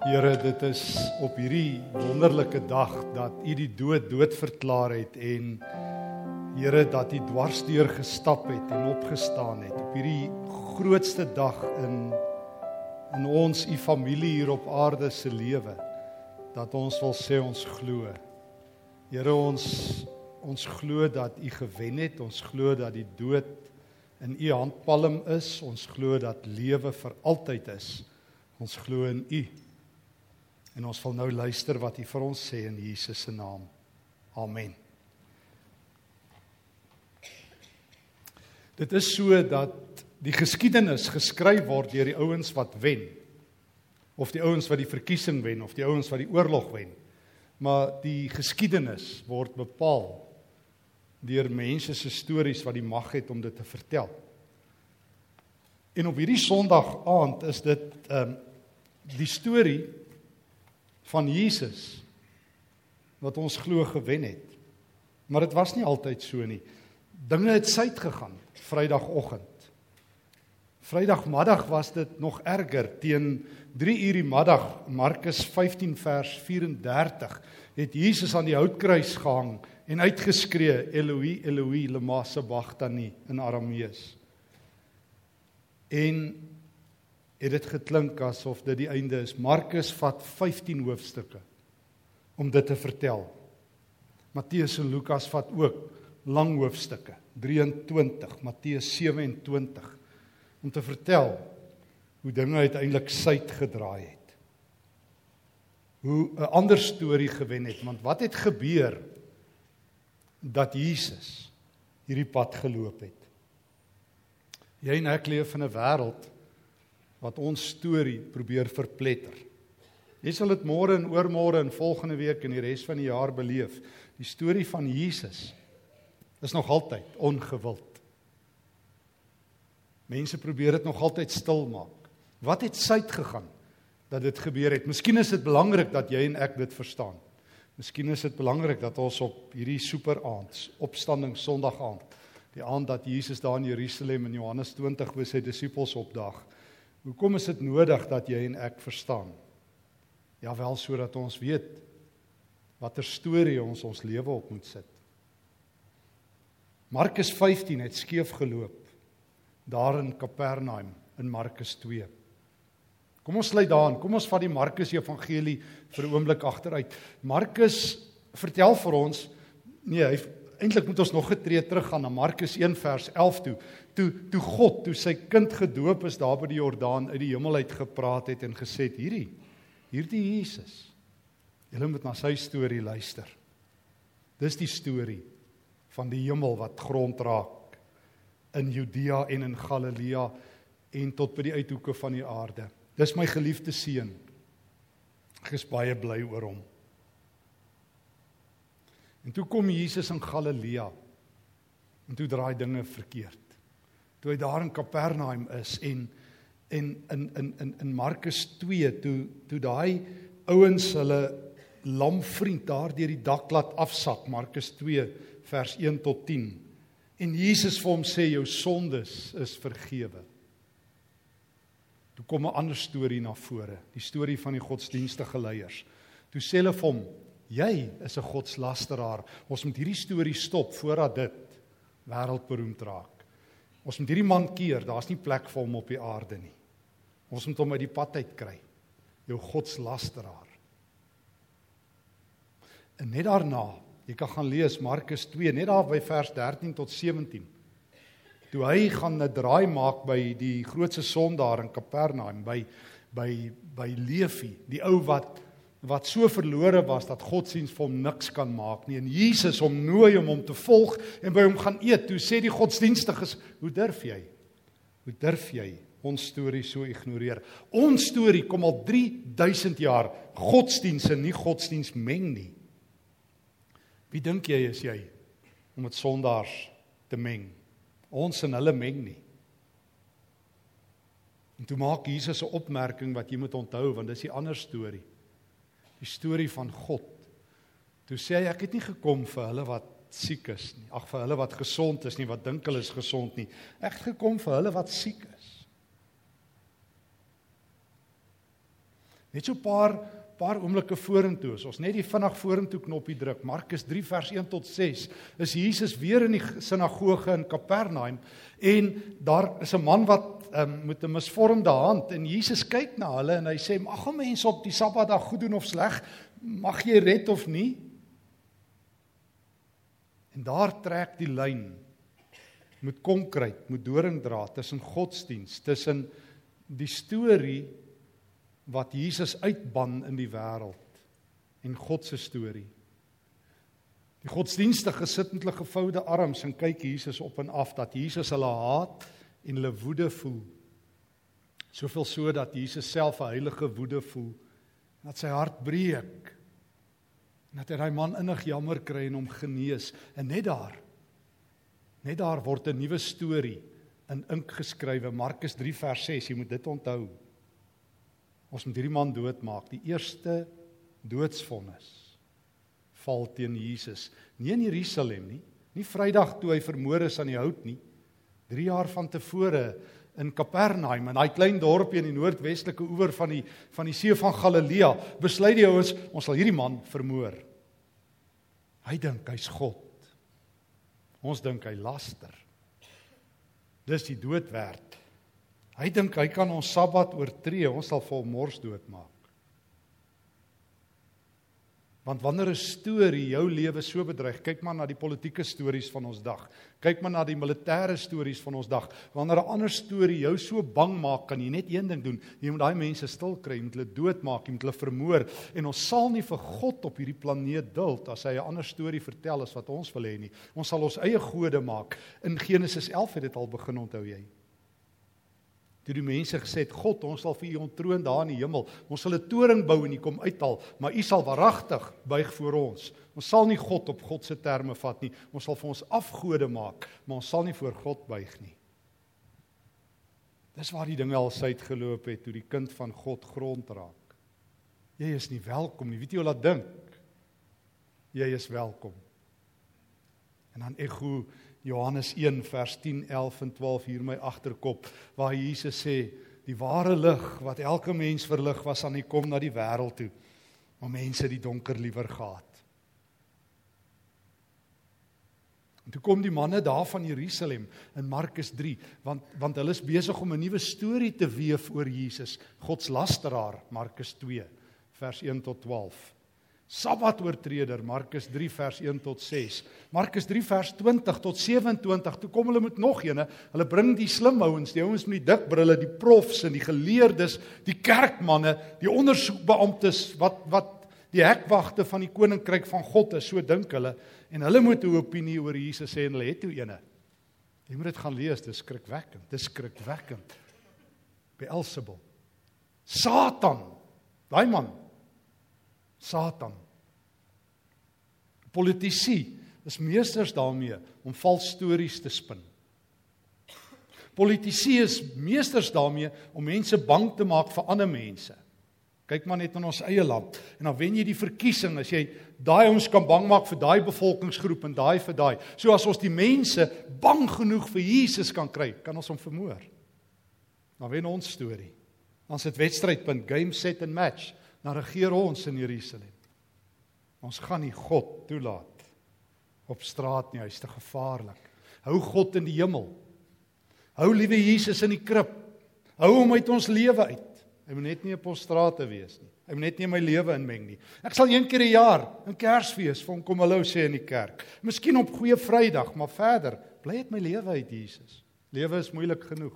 Here, dit is op hierdie wonderlike dag dat U die dood dood verklaar het en Here dat U dwarsdeur gestap het en opgestaan het op hierdie grootste dag in in ons U familie hier op aarde se lewe dat ons wil sê ons glo. Here ons ons glo dat U gewen het, ons glo dat die dood in U handpalm is, ons glo dat lewe vir altyd is. Ons glo in U. En ons wil nou luister wat U vir ons sê in Jesus se naam. Amen. Dit is so dat die geskiedenis geskryf word deur die ouens wat wen of die ouens wat die verkiesing wen of die ouens wat die oorlog wen. Maar die geskiedenis word bepaal deur mense se stories wat die mag het om dit te vertel. En op hierdie Sondag aand is dit ehm um, die storie van Jesus wat ons glo gewen het. Maar dit was nie altyd so nie. Dinge het suid gegaan Vrydagoggend. Vrydagmiddag was dit nog erger teen 3 uur die middag Markus 15 vers 34 het Jesus aan die houtkruis gehang en uitgeskree Eloi Eloi lama sabachthani in Aramees. En het dit geklink asof dit die einde is. Markus vat 15 hoofstukke om dit te vertel. Matteus en Lukas vat ook lang hoofstukke, 23, Matteus 27 om te vertel hoe dinge uiteindelik suid gedraai het. Hoe 'n ander storie gewen het, want wat het gebeur dat Jesus hierdie pad geloop het? Jy en ek leef in 'n wêreld wat ons storie probeer verpletter. Jy sal dit môre en oormôre en volgende week en die res van die jaar beleef. Die storie van Jesus is nog altyd ongewild. Mense probeer dit nog altyd stil maak. Wat het suid gegaan dat dit gebeur het? Miskien is dit belangrik dat jy en ek dit verstaan. Miskien is dit belangrik dat ons op hierdie super aand, opstanding Sondag aand, die aand dat Jesus daar in Jerusalem in Johannes 20 by sy disippels opdaag, Hoekom is dit nodig dat jy en ek verstaan? Ja wel sodat ons weet watter storie ons ons lewe op moet sit. Markus 15 het skeef geloop daar in Kapernaum in Markus 2. Kom ons sluit daarin. Kom ons vat die Markus Evangelie vir 'n oomblik agteruit. Markus vertel vir ons nee, hy eintlik moet ons nog 'n tree terug gaan na Markus 1 vers 11 toe. Toe toe God, toe sy kind gedoop is daar by die Jordaan uit die hemel uit gepraat het en gesê het hierdie hierdie Jesus. Julle moet na sy storie luister. Dis die storie van die hemel wat grond raak in Judea en in Galilea en tot by die uithoeke van die aarde. Dis my geliefde seun. Ek is baie bly oor hom. En toe kom Jesus in Galilea. En toe draai dinge verkeerd. Toe hy daar in Kapernaum is en en in in in in Markus 2 toe toe daai ouens hulle lam vriend daar deur die dak laat afsak Markus 2 vers 1 tot 10 en Jesus vir hom sê jou sondes is vergewe. Toe kom 'n ander storie na vore, die storie van die godsdienstige leiers. Toe sê hulle vir hom Jy is 'n godslasteraar. Ons moet hierdie storie stop voordat dit wêreldberoemd raak. Ons moet hierdie man keer. Daar's nie plek vir hom op die aarde nie. Ons moet hom uit die pad uit kry. Jou godslasteraar. En net daarna, jy kan gaan lees Markus 2, net daar by vers 13 tot 17. Toe hy gaan 'n draai maak by die grootste sondaar in Kapernaum by by by Levi, die ou wat wat so verlore was dat godsdienst vir hom niks kan maak nie en Jesus hom nooi om hom te volg en by hom gaan eet. Toe sê die godsdienstiges, "Hoe durf jy? Hoe durf jy ons storie so ignoreer? Ons storie kom al 3000 jaar godsdienste nie godsdienst meng nie." Wie dink jy is jy om met sondaars te meng? Ons en hulle meng nie. En toe maak Jesus 'n opmerking wat jy moet onthou want dis 'n ander storie die storie van God. Toe sê hy ek het nie gekom vir hulle wat siek is nie. Ag vir hulle wat gesond is nie, wat dink hulle is gesond nie. Ek het gekom vir hulle wat siek is. Net so 'n paar paar oomblikke vorentoe. As ons net die vinnig vorentoe knoppie druk, Markus 3 vers 1 tot 6, is Jesus weer in die sinagoge in Kapernaum en daar is 'n man wat um, met 'n misvormde hand en Jesus kyk na hulle en hy sê: "Mag 'n mens op die Sabbatdag goed doen of sleg? Mag jy red of nie?" En daar trek die lyn met konkreet, met doringdraad tussen godsdiens, tussen die storie wat Jesus uitban in die wêreld en God se storie. Die godsdienstige sit met hulle gevoude arms en kyk Jesus op en af dat Jesus hulle haat en hulle woede voel. Soveel so dat Jesus self 'n heilige woede voel. Dat sy hart breek. En dat hy daai man innig jammer kry en hom genees. En net daar net daar word 'n nuwe storie in ink geskrywe. Markus 3 vers 6, jy moet dit onthou. Ons moet hierdie man doodmaak. Die eerste doodsvonnis val teen Jesus. Nie in Jerusalem nie, nie Vrydag toe hy vermoor is aan die hout nie. 3 jaar van tevore in Kapernaum, in daai klein dorpie in die noordwestelike oewer van die van die see van Galilea, besluit die ouens, ons sal hierdie man vermoor. Hy dink hy's God. Ons dink hy laster. Dis die dood werd. Hy dink hy kan ons Sabbat oortree, ons sal vir hom mors doodmaak. Want wanneer 'n storie jou lewe so bedreig, kyk maar na die politieke stories van ons dag. Kyk maar na die militêre stories van ons dag. Wanneer 'n ander storie jou so bang maak, kan jy net een ding doen. Jy moet daai mense stil kry, jy moet hulle doodmaak, jy moet hulle vermoor en ons sal nie vir God op hierdie planeet duld as hy 'n ander storie vertel as wat ons wil hê nie. Ons sal ons eie gode maak. In Genesis 11 het dit al begin onthou jy. Toe die mense gesê het God, ons sal vir u ontroon daar in die hemel. Ons sal 'n toring bou en u kom uithaal, maar u sal waaragtig buig voor ons. Ons sal nie God op God se terme vat nie. Ons sal vir ons afgode maak, maar ons sal nie voor God buig nie. Dis waar die dinge al suid geloop het toe die kind van God grond raak. Jy is nie welkom nie. Weet jy hoe laat dink? Jy is welkom. En dan ego Johannes 1 vers 10, 11 en 12 hier my agterkop waar Jesus sê die ware lig wat elke mens verlig was aan die kom na die wêreld toe. Maar mense die donker liewer gehad. En toe kom die manne daar van Jerusalem in Markus 3 want want hulle is besig om 'n nuwe storie te weef oor Jesus, God se lasteraar, Markus 2 vers 1 tot 12. Sabbat oortreder Markus 3 vers 1 tot 6. Markus 3 vers 20 tot 27. Toe kom hulle met nog eene. Hulle bring die slim ouens, die ouens met die dik brille, die profs en die geleerdes, die kerkmanne, die ondersoekbeamptes wat wat die hekwagte van die koninkryk van God is, so dink hulle. En hulle moet 'n opinie oor Jesus hê en hulle het toe eene. Jy moet dit gaan lees, dit is skrikwekkend. Dit is skrikwekkend. Beelzebul. Satan. Daai man Satan. Politici is meesters daarmee om vals stories te spin. Politici is meesters daarmee om mense bang te maak vir ander mense. Kyk maar net in ons eie land en dan wen jy die verkiesing as jy daai ons kan bang maak vir daai bevolkingsgroep en daai vir daai. So as ons die mense bang genoeg vir Jesus kan kry, kan ons hom vermoor. Dan wen ons storie. Ons het wedstrydpunt, game set and match dan regeer ons in Jerusalem. Ons gaan nie God toelaat op straat nie, hy's te gevaarlik. Hou God in die hemel. Hou liewe Jesus in die krib. Hou hom uit ons lewe uit. Hy moet net nie op ons strate wees nie. Hy moet net nie my lewe inmeng nie. Ek sal een keer 'n jaar in Kersfees vir hom kom hallo sê in die kerk. Miskien op Goeie Vrydag, maar verder bly dit my lewe uit Jesus. Lewe is moeilik genoeg.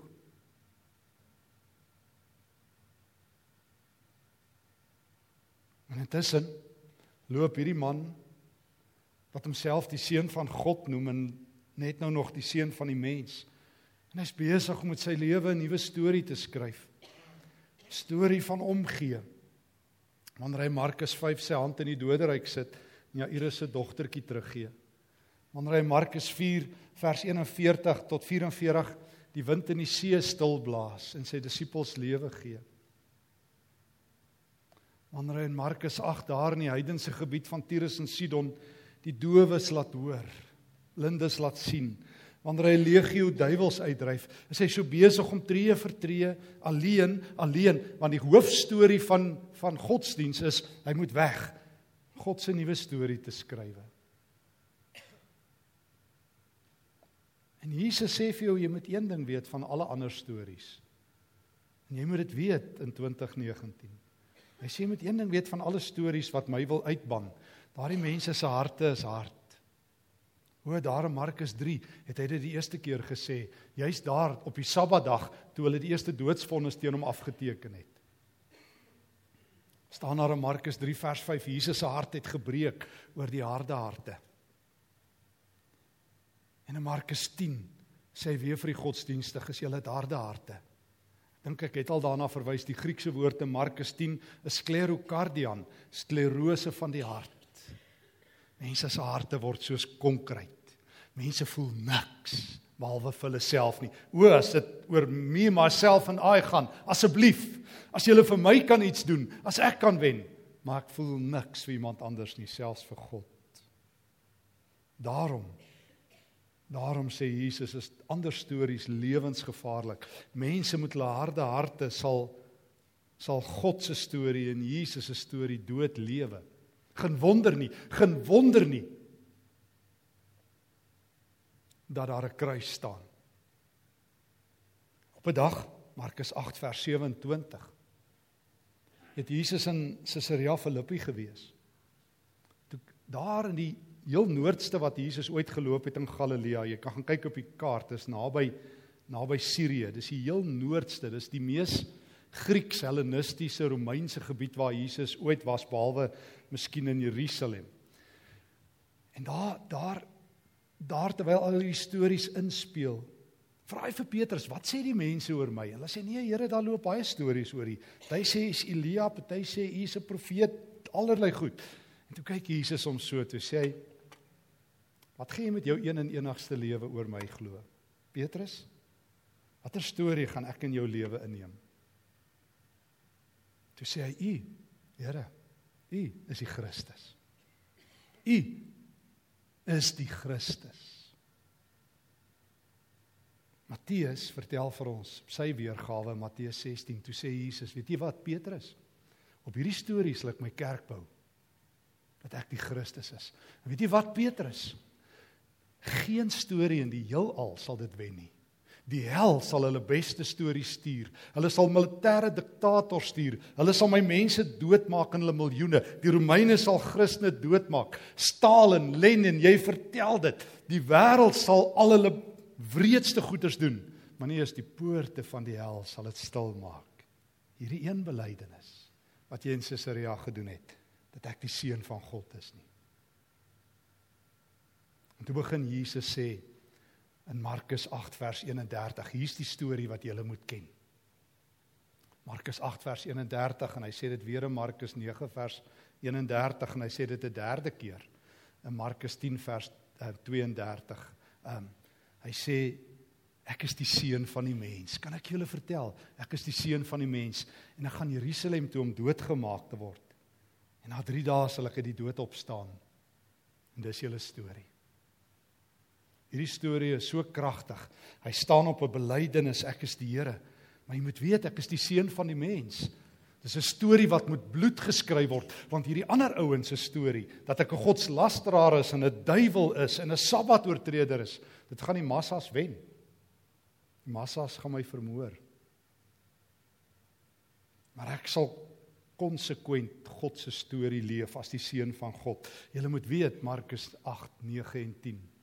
Intussen loop hierdie man wat homself die seun van God noem en net nou nog die seun van die mens. En hy's besig om met sy lewe 'n nuwe storie te skryf. Storie van omgee. Wanneer hy Markus 5 sy hand in die doderyk sit en Jairus se dogtertjie teruggee. Wanneer hy Markus 4 vers 41 tot 44 die wind in die see stil blaas en sy disippels lewe gee wanneer hy in Markus 8 daar in die heidense gebied van Tyrus en Sidon die dowes laat hoor, blindes laat sien, Wanneer hy legio duiwels uitdryf, is hy so besig om tree vir tree alleen, alleen, want die hoofstorie van van godsdiens is hy moet weg. God se nuwe storie te skryf. En Jesus sê vir jou jy moet een ding weet van alle ander stories. En jy moet dit weet in 2019. Hy sê jy moet een ding weet van alle stories wat my wil uitban. Daardie mense se harte is hard. Hoe daar in Markus 3 het hy dit die eerste keer gesê, juis daar op die Sabbatdag toe hulle die eerste doodsvonnis teen hom afgeteken het. staan daar in Markus 3 vers 5 Jesus se hart het gebreek oor die harde harte. En in Markus 10 sê hy weer vir die godsdienstige, julle het harde harte. Dink ek het al daarna verwys die Griekse woord in Markus 10 is sklerokardian, sklerose van die hart. Mense se harte word soos konkreet. Mense voel niks behalwe vir hulle self nie. O, as dit oor me myself en I gaan, asseblief, as jy vir my kan iets doen, as ek kan wen, maar ek voel niks vir iemand anders nie, selfs vir God. Daarom Daarom sê Jesus is ander stories lewensgevaarlik. Mense met hulle harde harte sal sal God se storie en Jesus se storie dood lewe. Geen wonder nie, geen wonder nie dat daar 'n kruis staan. Op 'n dag, Markus 8 vers 27, het Jesus in Caesarea Philippi gewees. Toe daar in die heel noordste wat Jesus ooit geloop het in Galilea, jy kan gaan kyk op die kaart, is naby naby Sirië. Dis die heel noordste, dis die mees Grieks Hellenistiese Romeinse gebied waar Jesus ooit was behalwe miskien in Jerusalem. En daar daar daar terwyl al die stories inspel, vra hy vir Petrus, "Wat sê die mense oor my?" Hulle sê, "Nee, Here, daar loop baie stories oor U. Party sê hy's Elia, party sê hy's 'n profeet, allerlei goed." En toe kyk Jesus hom so toe sê hy, "Wat gaan jy met jou een en enigste lewe oor my glo?" Petrus, watter storie gaan ek in jou lewe inneem? Toe sê hy, "U, Here, U is die Christus. U is die Christus. Matteus vertel vir ons sy weergawe Matteus 16 toe sê Jesus, weet jy wat Petrus? Op hierdie storie sal ek my kerk bou. Dat ek die Christus is. En weet jy wat Petrus? Geen storie in die heelal sal dit wen nie. Die hel sal hulle beste stories stuur. Hulle sal militêre diktators stuur. Hulle sal my mense doodmaak in hulle miljoene. Die Romeine sal Christene doodmaak. Stalin, Lenin, jy vertel dit. Die wêreld sal al hulle wreedste goeders doen, maar nie eens die poorte van die hel sal dit stil maak. Hierdie een belydenis wat jy in Caesarea gedoen het, dat ek die seun van God is nie. En toe begin Jesus sê in Markus 8 vers 31. Hier's die storie wat jy moet ken. Markus 8 vers 31 en hy sê dit weer in Markus 9 vers 31 en hy sê dit 'n derde keer in Markus 10 vers uh, 32. Ehm um, hy sê ek is die seun van die mens. Kan ek julle vertel? Ek is die seun van die mens en ek gaan Jerusalem toe om doodgemaak te word. En na 3 dae sal ek uit die dood opstaan. En dis julle storie. Hierdie storie is so kragtig. Hy staan op 'n belydenis ek is die Here. Maar jy moet weet ek is die seun van die mens. Dis 'n storie wat met bloed geskryf word, want hierdie ander ouens se storie dat ek 'n godslasteraar is en 'n duiwel is en 'n sabbatoortreder is, dit gaan die massas wen. Die massas gaan my vermoor. Maar ek sal konsekwent God se storie leef as die seun van God. Jy moet weet Markus 8, 9 en 10.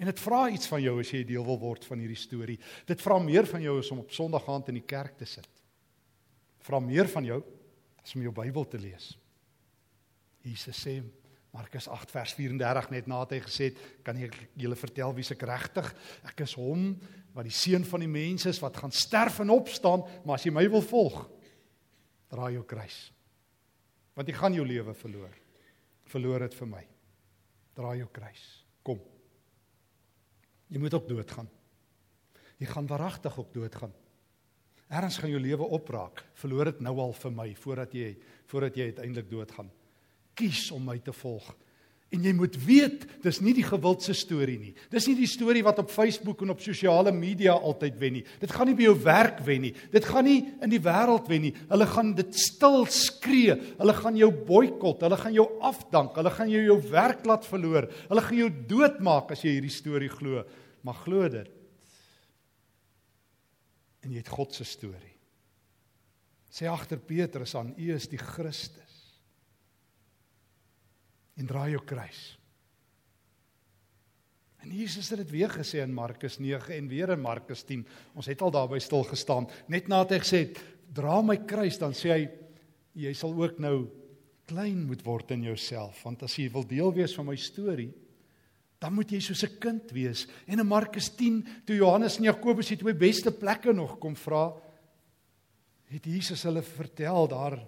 En dit vra iets van jou as jy deel wil word van hierdie storie. Dit vra meer van jou as om op Sondag aand in die kerk te sit. Vra meer van jou as om jou Bybel te lees. Jesus sê Markus 8 vers 34 net na het hy gesê, kan ek julle vertel wie se regtig? Ek is hom wat die seun van die mense is wat gaan sterf en opstaan, maar as jy my wil volg, dra jou kruis. Want jy gaan jou lewe verloor. Verloor dit vir my. Dra jou kruis. Kom. Jy moet ook doodgaan. Jy gaan waaragtig ook doodgaan. Erns gaan jou lewe opraak. Verloor dit nou al vir my voordat jy voordat jy uiteindelik doodgaan. Kies om my te volg En jy moet weet, dis nie die gewildste storie nie. Dis nie die storie wat op Facebook en op sosiale media altyd wen nie. Dit gaan nie by jou werk wen nie. Dit gaan nie in die wêreld wen nie. Hulle gaan dit stil skree. Hulle gaan jou boikot. Hulle gaan jou afdank. Hulle gaan jou jou werk laat verloor. Hulle gaan jou doodmaak as jy hierdie storie glo. Maar glo dit. En jy het God se storie. Sê agter Petrus aan, U is die Christus en dra jou kruis. En Jesus het dit weer gesê in Markus 9 en weer in Markus 10. Ons het al daarby stil gestaan. Net nadat hy gesê het, "Dra my kruis," dan sê hy, "Jy sal ook nou klein moet word in jouself, want as jy wil deel wees van my storie, dan moet jy soos 'n kind wees." En in Markus 10, toe Johannes en Jakobus die twee beste plekke nog kom vra, het Jesus hulle vertel daar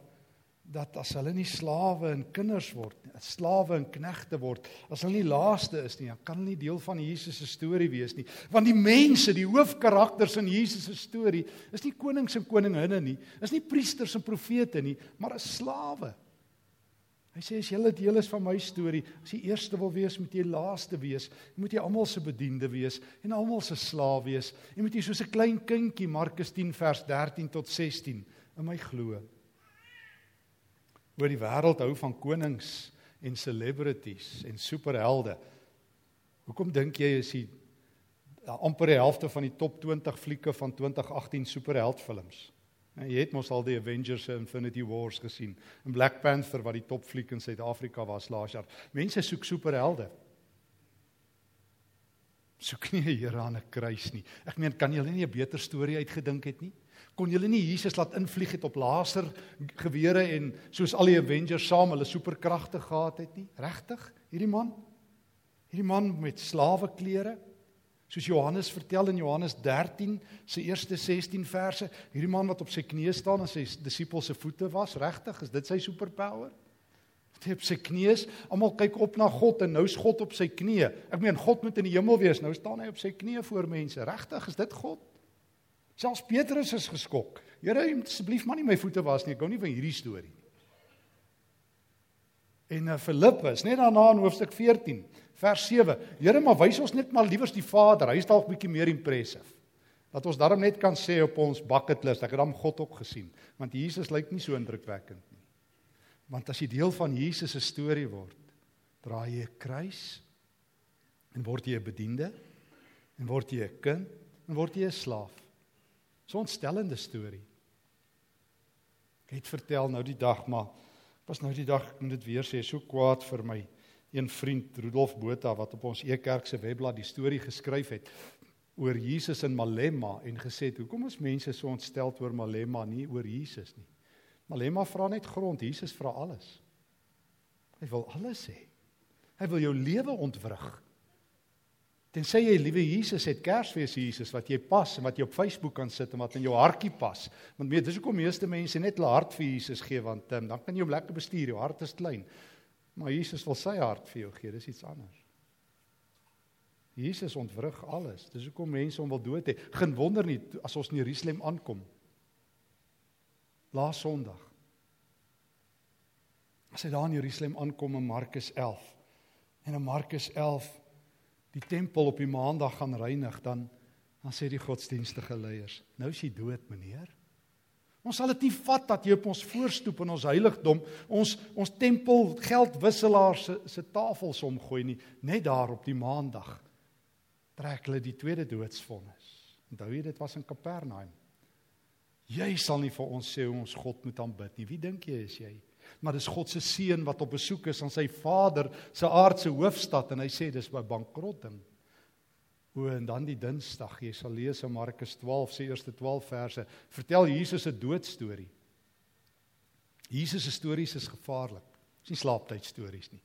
dat as hulle nie slawe en kinders word nie, as slawe en knegte word, as hulle nie laaste is nie, dan kan hulle nie deel van Jesus se storie wees nie. Want die mense, die hoofkarakters in Jesus se storie, is nie konings en koninginne nie, is nie priesters en profete nie, maar is slawe. Hy sê as julle deel is van my storie, as jy eerste wil wees, moet jy laaste wees. Jy moet jy almal se bediende wees en almal se slaaf wees. Jy moet jy soos 'n klein kindjie Markus 10 vers 13 tot 16 in my glo oor die wêreld hou van konings en celebrities en superhelde. Hoekom dink jy is die amper die helfte van die top 20 flieke van 2018 superheldfilms? Nou, jy het mos al die Avengers en Infinity Wars gesien. En Black Panther wat die top fliek in Suid-Afrika was laas jaar. Mense soek superhelde. Soek nie 'n Here aan 'n kruis nie. Ek meen, kan jy hulle nie 'n beter storie uitgedink het nie? kon julle nie Jesus laat invlieg het op laser gewere en soos al die Avengers saam hulle superkragte gehad het nie? Regtig? Hierdie man? Hierdie man met slawe klere? Soos Johannes vertel in Johannes 13 se eerste 16 verse, hierdie man wat op sy knieë staan en sy disippels se voete was, regtig? Is dit sy superpower? Hy op sy knieë, almal kyk op na God en nou's God op sy knieë. Ek meen God moet in die hemel wees, nou staan hy op sy knieë voor mense. Regtig? Is dit God? Selfs Petrus is geskok. Here, asseblief maar nie my voete was nie. Ek gou nie van hierdie storie nie. En uh, Filippus, net daarna in hoofstuk 14, vers 7. Here, maar wys ons net maar liewers die Vader. Hy is dalk bietjie meer impressive. Dat ons daarom net kan sê op ons bucket list, ek het hom God ook gesien, want Jesus lyk nie so indrukwekkend nie. Want as jy deel van Jesus se storie word, dra jy 'n kruis en word jy 'n bediende en word jy 'n kind en word jy 'n slaaf. So 'n ontstellende storie. Ek het vertel nou die dag maar was nou die dag ek moet dit weer sê so kwaad vir my een vriend Rudolf Botha wat op ons Ekerk se webblad die storie geskryf het oor Jesus in Malema en gesê het hoekom is mense so ontstel oor Malema nie oor Jesus nie. Malema vra net grond, Jesus vra alles. Hy wil alles hê. Hy wil jou lewe ontwrig. Tensy jy liewe Jesus het Kersfees Jesus wat jy pas en wat jy op Facebook kan sit en wat in jou hartjie pas. Want weet, dis hoekom meeste mense net hulle hart vir Jesus gee want um, dan kan jy hom lekker bestuur, jou hart is klein. Maar Jesus wil sy hart vir jou gee, dis iets anders. Jesus ontwrig alles. Dis hoekom mense hom wil dood hê. Geen wonder nie as ons in Jerusalem aankom. Laas Sondag. As hy daar in Jerusalem aankom in Markus 11. En in Markus 11 die tempel op die maandag gaan reinig, dan dan sê die godsdienstige leiers, nou is jy dood, meneer. Ons sal dit nie vat dat jy op ons voorstoep in ons heiligdom ons ons tempel geldwisselaars se se tafels omgooi nie, net daar op die maandag. Trek hulle die tweede doodsvonnis. Onthou jy dit was in Kapernaum. Jy sal nie vir ons sê hoe ons God moet aanbid nie. Wie dink jy is jy? maar dis God se seun wat op besoek is aan sy vader se aardse hoofstad en hy sê dis by bankrotting. O en dan die Dinsdag, jy sal lees in Markus 12 se eerste 12 verse, vertel Jesus 'n doodstorie. Jesus se stories is gevaarlik. Dis nie slaaptyd stories nie.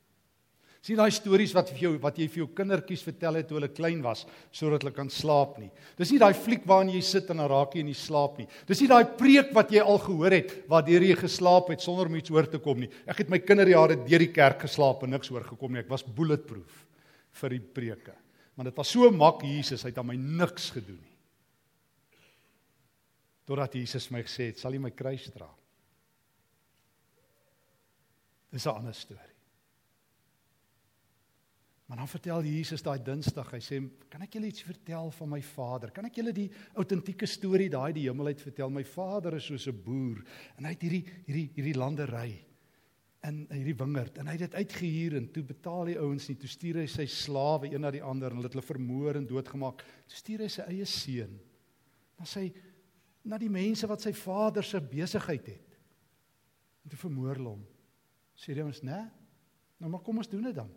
Sien daai stories wat vir jou wat jy vir jou kindertjies vertel het toe hulle klein was sodat hulle kan slaap nie. Dis nie daai fliek waarin jy sit en dan raak jy in die slaap nie. Dis nie daai preek wat jy al gehoor het waardeur jy geslaap het sonder om iets hoor te kom nie. Ek het my kinderjare deur die kerk geslaap en niks hoor gekom nie. Ek was bulletproof vir die preke. Maar dit was so mak Jesus, hy het aan my niks gedoen nie. Totdat Jesus my gesê het, "Sal jy my kruis dra?" Dis 'n ander storie. Maar dan vertel Jesus daai Dinsdag, hy sê, "Kan ek julle iets vertel van my Vader? Kan ek julle die autentieke storie daai die hemel uit vertel? My Vader is soos 'n boer en hy het hierdie hierdie hierdie landery in hierdie wingerd en hy het dit uitgehuur en toe betaal die ouens nie, toe stuur hy sy slawe een na die ander en hulle het hulle vermoor en doodgemaak. Toe stuur hy sy eie seun. Sê hy na die mense wat sy vader se besigheid het. En toe vermoor hulle hom. Sê jy ons, "Nee. Nou maar kom ons doen dit dan."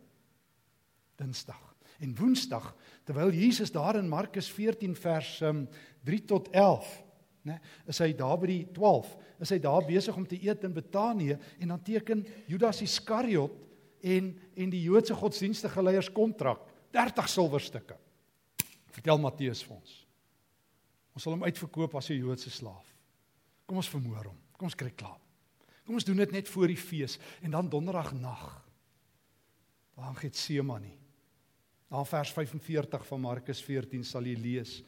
Dinsdag en Woensdag terwyl Jesus daar in Markus 14 vers um, 3 tot 11 nê is hy daar by die 12 is hy daar besig om te eet in Betanië en dan teken Judas Iskariot en en die Joodse godsdienstige leiers kontrak 30 silwerstukke. Vertel Matteus vir ons. Ons sal hom uitverkoop as 'n Joodse slaaf. Kom ons vermoor hom. Kom ons kry klaar. Kom ons doen dit net voor die fees en dan donderdag nag daar in Getsemane Na vers 45 van Markus 14 sal jy lees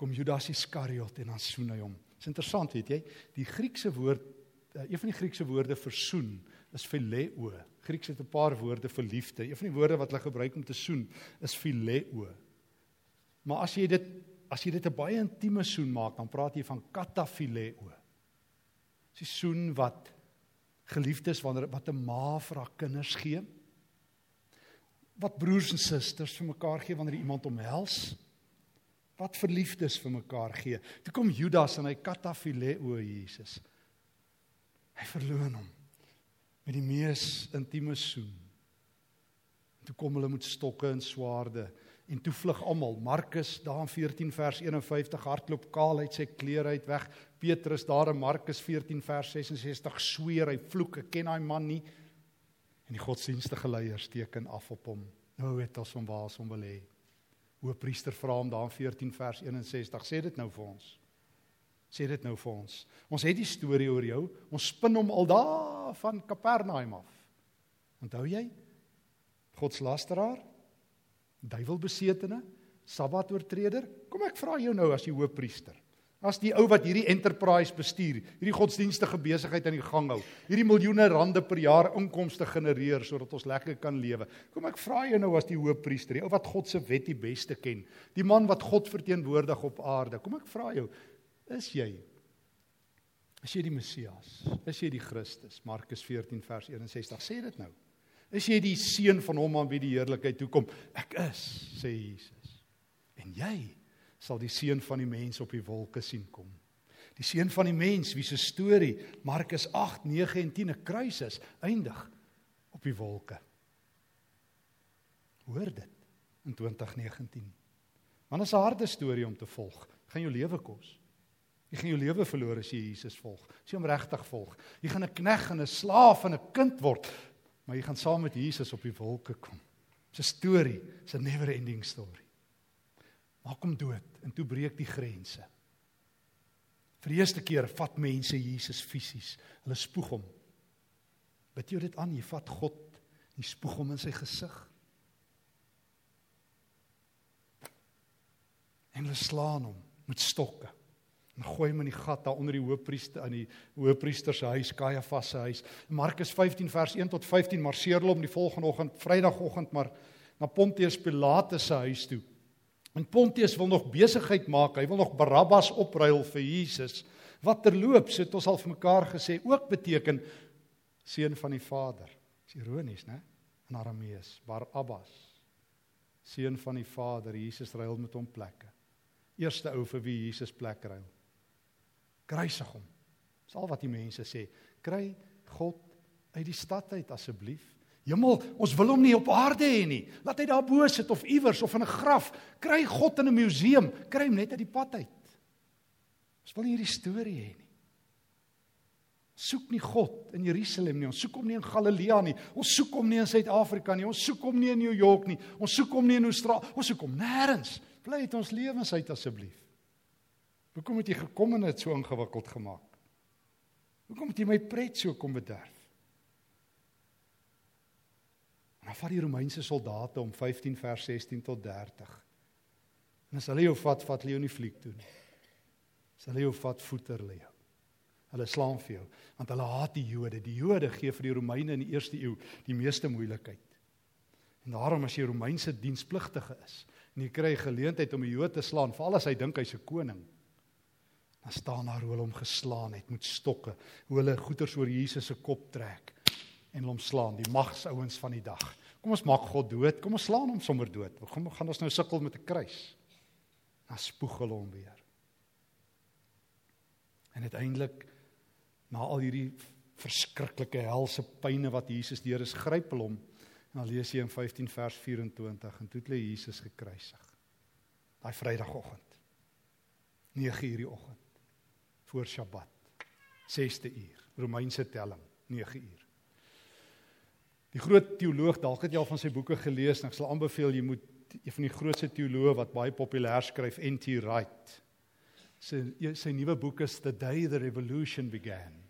kom Judas Iskariot en dan soen hy hom. Dit is interessant, weet jy, die Griekse woord eh, een van die Griekse woorde vir soen is phileo. Grieks het 'n paar woorde vir liefde. Een van die woorde wat hulle gebruik om te soen is phileo. Maar as jy dit as jy dit 'n baie intieme soen maak, dan praat jy van kataphileo. Dis soen wat geliefdes wanneer wat 'n ma vir haar kinders gee wat broers en susters vir mekaar gee wanneer iemand omhels. Wat verliefdes vir mekaar gee. Toe kom Judas en hy katafileo Jesus. Hy verloon hom met die mees intieme soen. Toe kom hulle met stokke en swaarde en toe vlug almal. Markus daar in 14 vers 51 hardloop kaal uit sy klere uit weg. Petrus daar in Markus 14 vers 66 sweer hy vloek, ek ken daai man nie. En die godsdienstige leiers teken af op hom. Nou weet ons van waar ons hom wil hê. Hoëpriester vra hom daar in 14 vers 61. Sê dit nou vir ons. Sê dit nou vir ons. Ons het die storie oor jou. Ons spin hom al daar van Kapernaum af. Onthou jy? Godslasteraar? Duiwelbesetene? Sabbat-oortreder? Kom ek vra jou nou as die hoëpriester. As die ou wat hierdie enterprise bestuur, hierdie godsdienstige besigheid aan die gang hou, hierdie miljoene rande per jaar inkomste genereer sodat ons lekker kan lewe. Kom ek vra jou nou as die hoofpriester, die ou wat God se wet die beste ken, die man wat God verteenwoordig op aarde. Kom ek vra jou, is jy is jy die Messias? Is jy die Christus? Markus 14 vers 61 sê dit nou. Is jy die seun van hom aan wie die heerlikheid toe kom? Ek is, sê Jesus. En jy sal die seun van die mens op die wolke sien kom. Die seun van die mens wie se storie Markus 8, 9 en 10 'n kruis is, eindig op die wolke. Hoor dit in 2019. Want dit is 'n harde storie om te volg. Gaan jou lewe kos. Jy gaan jou lewe verloor as jy Jesus volg. As jy hom regtig volg. Jy gaan 'n knegg en 'n slaaf en 'n kind word, maar jy gaan saam met Jesus op die wolke kom. Dis 'n storie, 'n never ending story maak hom dood en toe breek die grense. Vir die eerste keer vat mense Jesus fisies. Hulle spoeg hom. Bid jy dit aan? Jy vat God, jy spoeg hom in sy gesig. En hulle slaan hom met stokke. En gooi hom in die gat daar onder die hoofpriester aan die hoofpriester se huis, Kajafas se huis. Markus 15 vers 1 tot 15 marseer hulle om die volgende oggend, Vrydagoggend maar na Pontius Pilatus se huis toe. En Pontius wil nog besigheid maak. Hy wil nog Barabbas opruil vir Jesus. Wat terloops het ons al vir mekaar gesê ook beteken seun van die Vader. Dis ironies, né? In Aramees, Barabbas. Seun van die Vader. Jesus ruil met hom plekke. Eerste ou vir wie Jesus plek ruil. Kruisig hom. Dis al wat die mense sê. Kry God uit die stad uit asseblief. Hemel, ons wil hom nie op aarde hê nie. Laat hy daar bo sit of iewers of in 'n graf. Kry God in 'n museum, kry hom net uit die pad uit. Ons wil nie hierdie storie hê nie. Soek nie God in Jerusalem nie. Ons soek hom nie in Galilea nie. Ons soek hom nie in Suid-Afrika nie. Ons soek hom nie in New York nie. Ons soek hom nie in Australië. Ons soek hom nêrens. Bly uit ons lewens uit asseblief. Hoekom het jy gekom en dit so ingewikkeld gemaak? Hoekom het jy my pret so kom bederf? Dan vat die Romeinse soldate om 15 vers 16 tot 30. En as hulle jou vat, vat hulle jou nie fliek toe nie. As hulle jou vat, voeter hulle jou. Hulle slaan vir jou want hulle haat die Jode. Die Jode gee vir die Romeine in die eerste eeu die meeste moeilikheid. En daarom as jy Romeinse dienspligtige is en jy kry geleentheid om 'n Jood te slaan, veral as hy dink hy's 'n koning, dan staan daar hoe hulle hom geslaan het met stokke, hoe hulle goeters oor Jesus se kop trek en hom slaan, die magsouens van die dag. Kom ons maak God dood, kom ons slaan hom sommer dood. Kom gaan ons nou sukkel met 'n kruis. Dan spoeg hulle hom weer. En uiteindelik na al hierdie verskriklike helse pyne wat Jesus deur is, gryp hom. En dan lees jy in 15 vers 24 en toe hulle Jesus gekruisig. Daai Vrydagoggend. 9 uur die oggend voor Sabbat. 6de uur, Romeinse telling, 9 uur. Die groot teoloog, dalk het jy al van sy boeke gelees en ek sal aanbeveel jy moet een van die grootste teoloë wat baie populêr skryf, N.T. Wright. Sy sy nuwe boek is The Day the Revolution Began.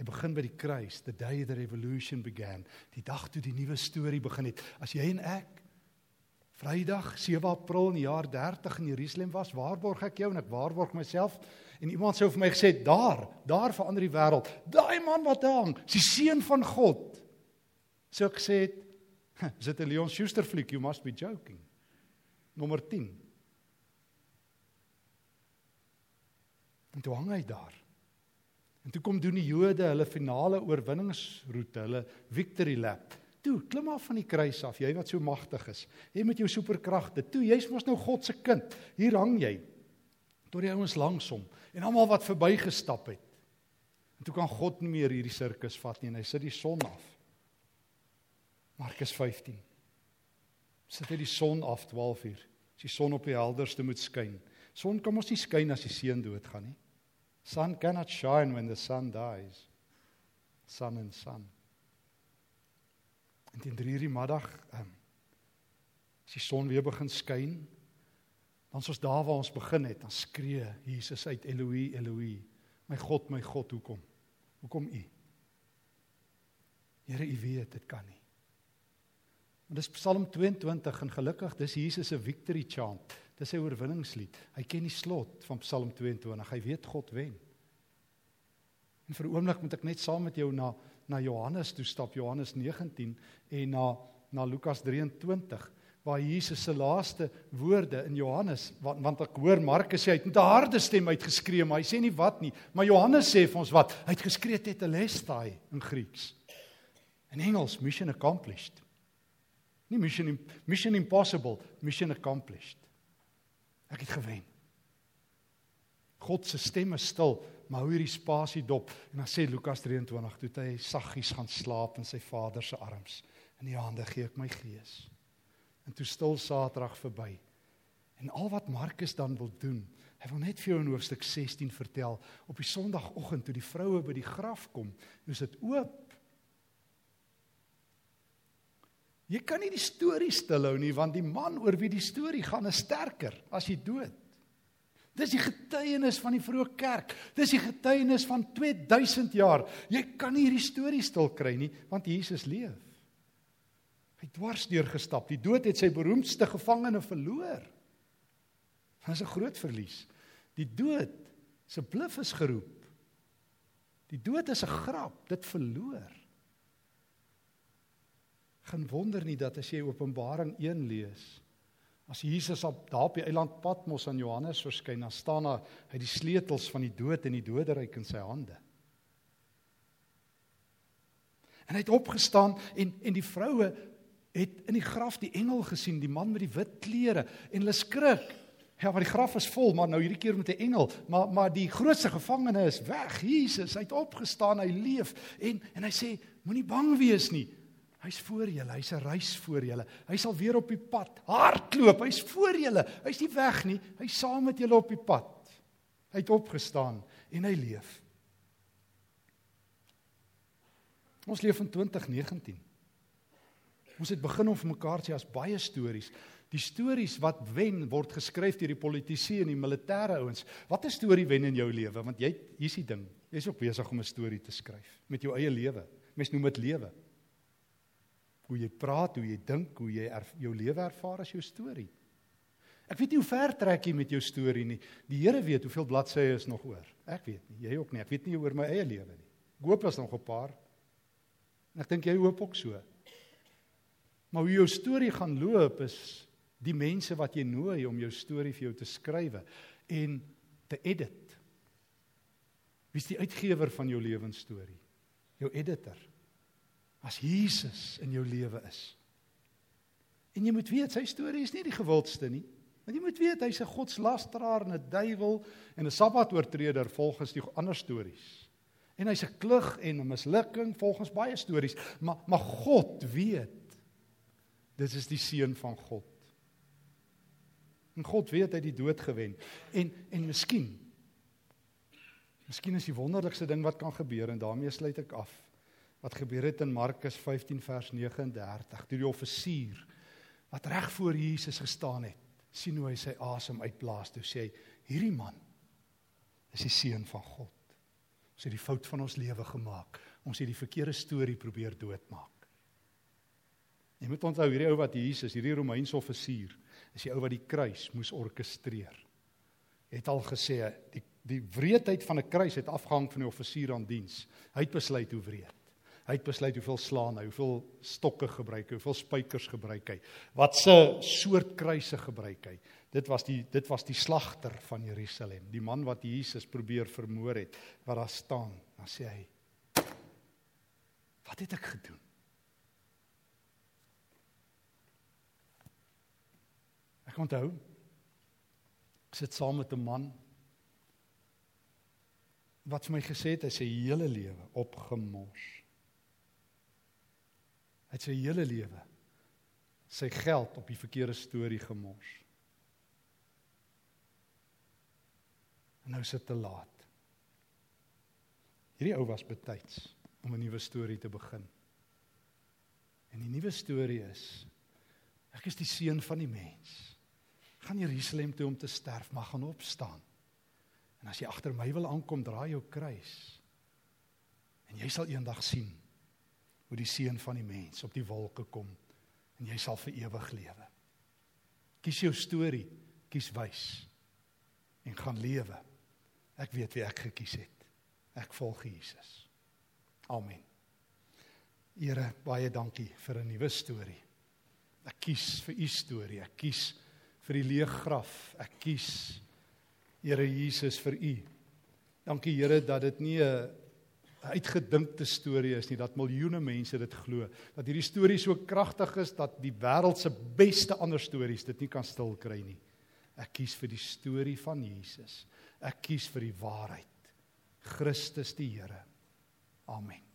Hy begin by die kruis, the day the revolution began, die dag toe die nuwe storie begin het. As jy en ek Vrydag 7 April in die jaar 30 in Jerusalem was, waarborg ek jou en ek waarborg myself en iemand sou vir my gesê daar, daar verander die wêreld. Daai man wat hang, is die seun van God. So ek sê, is dit 'n Leon Schuster fliek? You must be joking. Nommer 10. En toe hang hy daar. En toe kom doen die Jode hulle finale oorwinningsroete, hulle victory lap. Toe, klim af van die kruis af, jy wat so magtig is. Jy met jou superkragte. Toe, jy's mos nou God se kind. Hier hang jy. Tot die ouens langs hom en almal wat verbygestap het. En toe kan God nie meer hierdie sirkus vat nie en hy sit die son af. Markus 15. Sit hy die son af 12 uur. As die son op die helderste moet skyn. Son kan mos nie skyn as die seun doodgaan nie. Sun cannot shine when the sun dies. Sun and sun. En teen 3:00 die middag, ehm as die son weer begin skyn, dan soos daar waar ons begin het, dan skree Jesus uit Eloi, Eloi, my God, my God, hoekom? Hoekom U? Here, U weet dit kan nie. En dis Psalm 22 en gelukkig dis Jesus se victory chant. Dis sy oorwinningslied. Hy ken die slot van Psalm 22. Hy weet God wen. En vir 'n oomblik moet ek net saam met jou na na Johannes toe stap, Johannes 19 en na na Lukas 23 waar Jesus se laaste woorde in Johannes want, want ek hoor Markus sê hy het met 'n harde stem uitgeskree, maar hy sê nie wat nie. Maar Johannes sê vir ons wat? Hy het geskree tetelestai in Grieks. In Engels mission accomplished. Nie mission mission impossible, mission accomplished. Ek het gewen. God se stem is stil, maar hou hierdie spasie dop en dan sê Lukas 23 toe hy saggies gaan slaap in sy vader se arms. In die hande gee ek my gees. En toe stil Saterdag verby. En al wat Markus dan wil doen, hy wil net vir jou in hoofstuk 16 vertel op die Sondagoggend toe die vroue by die graf kom, is dit oop. Jy kan nie die storie stilhou nie want die man oor wie die storie gaan is sterker as hy dood. Dis die getuienis van die vroeë kerk. Dis die getuienis van 2000 jaar. Jy kan nie hierdie storie stil kry nie want Jesus leef. Hy het dwars deur gestap. Die dood het sy beroemdste gevangene verloor. Dit is 'n groot verlies. Die dood se bluf is geroep. Die dood is 'n grap, dit verloor geen wonder nie dat as jy Openbaring 1 lees, as Jesus op daar op die eiland Patmos aan Johannes verskyn, dan staan daar hy die sleutels van die dood en die doderyk in sy hande. En hy het opgestaan en en die vroue het in die graf die engel gesien, die man met die wit klere en hulle skrik. Ja, maar die graf is vol, maar nou hierdie keer met 'n engel, maar maar die grootste gevangene is weg. Jesus, hy het opgestaan, hy leef en en hy sê moenie bang wees nie. Hy's voor julle, hy's 'n reis voor julle. Hy sal weer op die pad hardloop. Hy's voor julle. Hy's nie weg nie. Hy's saam met julle op die pad. Hy het opgestaan en hy leef. Ons leef in 2019. Ons het begin om vir mekaar sê as baie stories. Die stories wat wen word geskryf deur die politici en die militêre ouens. Wat 'n storie wen in jou lewe? Want jy hier's die ding. Jy's ook besig om 'n storie te skryf met jou eie lewe. Mens noem dit lewe hoe jy praat, hoe jy dink, hoe jy jou lewe ervaar as jou storie. Ek weet nie hoe ver trek jy met jou storie nie. Die Here weet hoeveel bladsye is nog oor. Ek weet nie, jy ook nie. Ek weet nie oor my eie lewe nie. Ek hoop daar's nog 'n paar. En ek dink jy hoop ook so. Maar hoe jou storie gaan loop is die mense wat jy nooi om jou storie vir jou te skrywe en te edit. Wie's die uitgewer van jou lewensstorie? Jou editor. As Jesus in jou lewe is. En jy moet weet sy storie is nie die gewildste nie. Want jy moet weet hy's 'n godslasteraar en 'n duiwel en 'n sabbatooortreder volgens die ander stories. En hy's 'n klug en 'n mislukking volgens baie stories, maar maar God weet dit is die seun van God. En God weet hy het die dood gewen. En en miskien Miskien is die wonderlikste ding wat kan gebeur en daarmee sluit ek af. Wat gebeur het in Markus 15 vers 39 toe die offisier wat reg voor Jesus gestaan het, sien hoe hy sy asem uitblaas toe sê hy hierdie man is die seun van God. Ons het die fout van ons lewe gemaak. Ons het die verkeerde storie probeer doodmaak. Jy moet onthou hierdie ou wat Jesus, hierdie Romeinse offisier, is die ou wat die kruis moes orkestreer. Het al gesê die die wreedheid van 'n kruis het afhang van die offisier aan diens. Hy het besluit hoe wreed. Hy het besluit hoeveel slaan hy, hoeveel stokke gebruik hy, hoeveel spykers gebruik hy. Wat se soort kruise gebruik hy? Dit was die dit was die slagter van Jerusalem, die man wat Jesus probeer vermoor het, wat daar staan. Dan sê hy: "Wat het ek gedoen?" Ek onthou ek sit saam met 'n man wat vir my gesê het hy sy hele lewe opgemors. Hy het sy hele lewe sy geld op die verkeerde storie gemors. En nou is dit te laat. Hierdie ou was betyds om 'n nuwe storie te begin. En die nuwe storie is ek is die seun van die mens gaan Jerusalem toe om te sterf, maar gaan opstaan. En as jy agter my wil aankom, draai jou kruis. En jy sal eendag sien hoe die seun van die mens op die wolke kom en jy sal vir ewig lewe. Kies jou storie, kies wys en gaan lewe. Ek weet wie ek gekies het. Ek volg Jesus. Amen. Here, baie dankie vir 'n nuwe storie. Ek kies vir u storie. Ek kies vir die leë graf. Ek kies Here Jesus vir u. Dankie Here dat dit nie 'n uitgedinkte storie is nie, dat miljoene mense dit glo. Dat hierdie storie so kragtig is dat die wêreld se beste ander stories dit nie kan stil kry nie. Ek kies vir die storie van Jesus. Ek kies vir die waarheid. Christus die Here. Amen.